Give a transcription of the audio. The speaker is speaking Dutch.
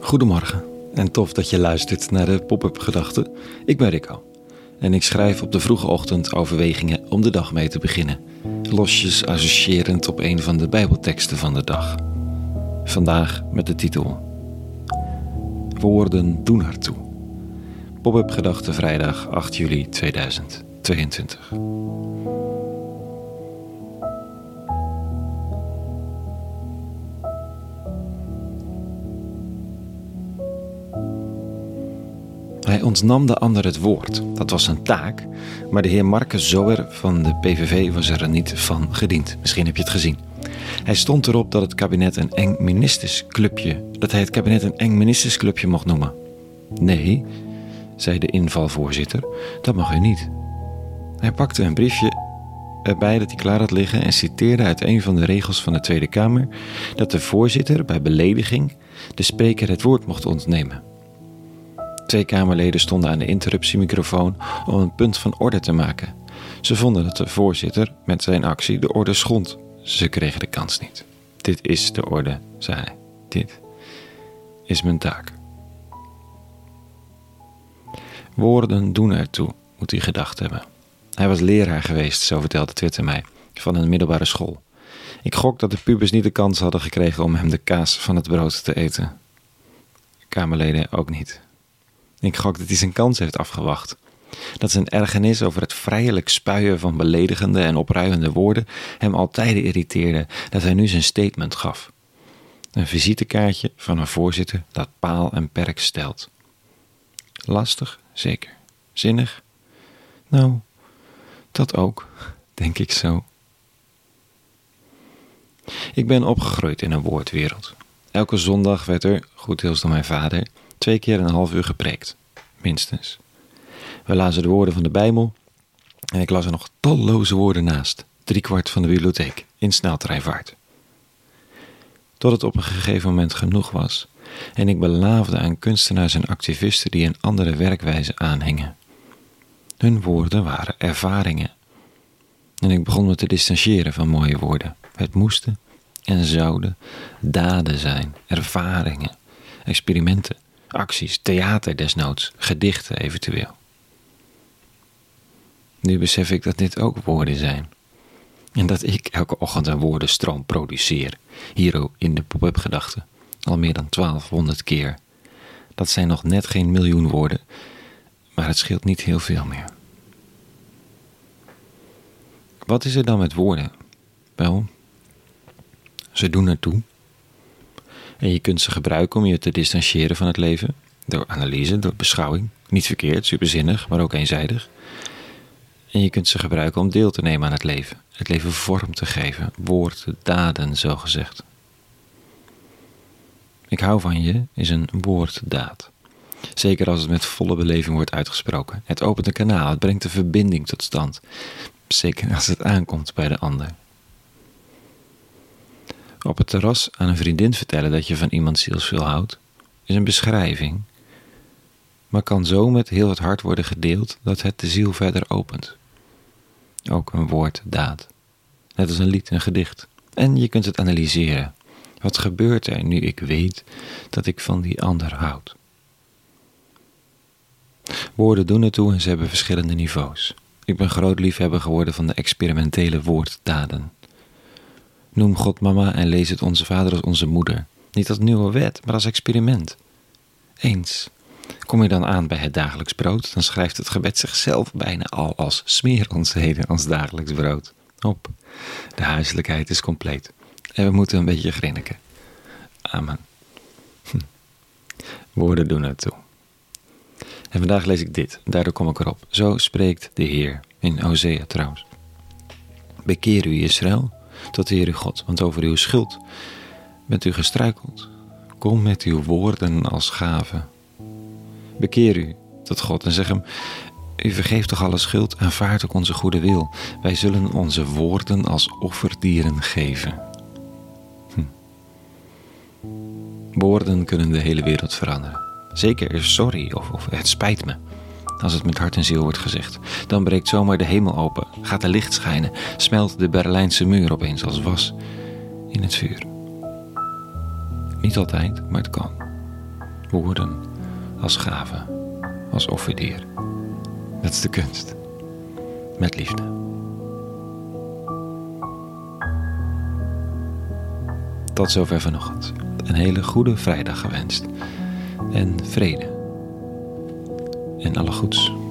Goedemorgen en tof dat je luistert naar de Pop-up Gedachten. Ik ben Rico en ik schrijf op de vroege ochtend overwegingen om de dag mee te beginnen, losjes associërend op een van de Bijbelteksten van de dag. Vandaag met de titel Woorden doen ertoe. Pop-up Gedachten vrijdag 8 juli 2022. Hij ontnam de ander het woord. Dat was zijn taak. Maar de heer Marcus Zoer van de PVV was er niet van gediend. Misschien heb je het gezien. Hij stond erop dat het kabinet een eng ministersclubje, dat hij het kabinet een eng ministersclubje mocht noemen. Nee, zei de invalvoorzitter, dat mag u niet. Hij pakte een briefje erbij dat hij klaar had liggen en citeerde uit een van de regels van de Tweede Kamer dat de voorzitter bij belediging de spreker het woord mocht ontnemen. Twee Kamerleden stonden aan de interruptiemicrofoon om een punt van orde te maken. Ze vonden dat de voorzitter met zijn actie de orde schond. Ze kregen de kans niet. Dit is de orde, zei hij. Dit is mijn taak. Woorden doen ertoe, moet hij gedacht hebben. Hij was leraar geweest, zo vertelde Twitter mij, van een middelbare school. Ik gok dat de pubers niet de kans hadden gekregen om hem de kaas van het brood te eten. Kamerleden ook niet. Ik gok dat hij zijn kans heeft afgewacht. Dat zijn ergernis over het vrijelijk spuien van beledigende en opruiende woorden hem altijd irriteerde dat hij nu zijn statement gaf. Een visitekaartje van een voorzitter dat paal en perk stelt. Lastig, zeker. Zinnig? Nou, dat ook, denk ik zo. Ik ben opgegroeid in een woordwereld. Elke zondag werd er, goed deels door mijn vader, twee keer een half uur gepreekt, minstens. We lazen de woorden van de Bijbel en ik las er nog talloze woorden naast, driekwart van de bibliotheek, in sneltreinvaart. Tot het op een gegeven moment genoeg was en ik belaafde aan kunstenaars en activisten die een andere werkwijze aanhingen. Hun woorden waren ervaringen. En ik begon me te distancieren van mooie woorden. Het moesten en zouden daden zijn, ervaringen, experimenten, acties, theater desnoods, gedichten eventueel. Nu besef ik dat dit ook woorden zijn. En dat ik elke ochtend een woordenstroom produceer, hier in de pop-up gedachten, al meer dan 1200 keer. Dat zijn nog net geen miljoen woorden, maar het scheelt niet heel veel meer. Wat is er dan met woorden? Wel, ze doen ertoe. En je kunt ze gebruiken om je te distancieren van het leven. Door analyse, door beschouwing. Niet verkeerd, superzinnig, maar ook eenzijdig. En je kunt ze gebruiken om deel te nemen aan het leven. Het leven vorm te geven. Woorden, daden, zo gezegd. Ik hou van je is een woorddaad. Zeker als het met volle beleving wordt uitgesproken. Het opent een kanaal, het brengt een verbinding tot stand. Zeker als het aankomt bij de ander. Op het terras aan een vriendin vertellen dat je van iemand zielsveel houdt, is een beschrijving, maar kan zo met heel het hart worden gedeeld dat het de ziel verder opent. Ook een woord, daad. Net als een lied, een gedicht. En je kunt het analyseren. Wat gebeurt er nu ik weet dat ik van die ander houd? Woorden doen ertoe en ze hebben verschillende niveaus. Ik ben groot liefhebber geworden van de experimentele woorddaden. Noem God mama en lees het onze vader als onze moeder. Niet als nieuwe wet, maar als experiment. Eens. Kom je dan aan bij het dagelijks brood, dan schrijft het gebed zichzelf bijna al als smeer ons heden als dagelijks brood op. De huiselijkheid is compleet. En we moeten een beetje grinniken. Amen. Hm. Woorden doen ertoe. En vandaag lees ik dit, daardoor kom ik erop. Zo spreekt de Heer, in Hosea trouwens. Bekeer u Israël tot de Heer uw God, want over uw schuld bent u gestruikeld. Kom met uw woorden als gave. Bekeer u tot God en zeg hem, u vergeeft toch alle schuld, aanvaardt ook onze goede wil. Wij zullen onze woorden als offerdieren geven. Hm. Woorden kunnen de hele wereld veranderen. Zeker sorry of, of het spijt me. Als het met hart en ziel wordt gezegd, dan breekt zomaar de hemel open, gaat er licht schijnen, smelt de Berlijnse muur opeens als was in het vuur. Niet altijd, maar het kan. Woorden als gave, als offerdier. Dat is de kunst. Met liefde. Tot zover vanochtend. Een hele goede vrijdag gewenst. En vrede. En alle goeds.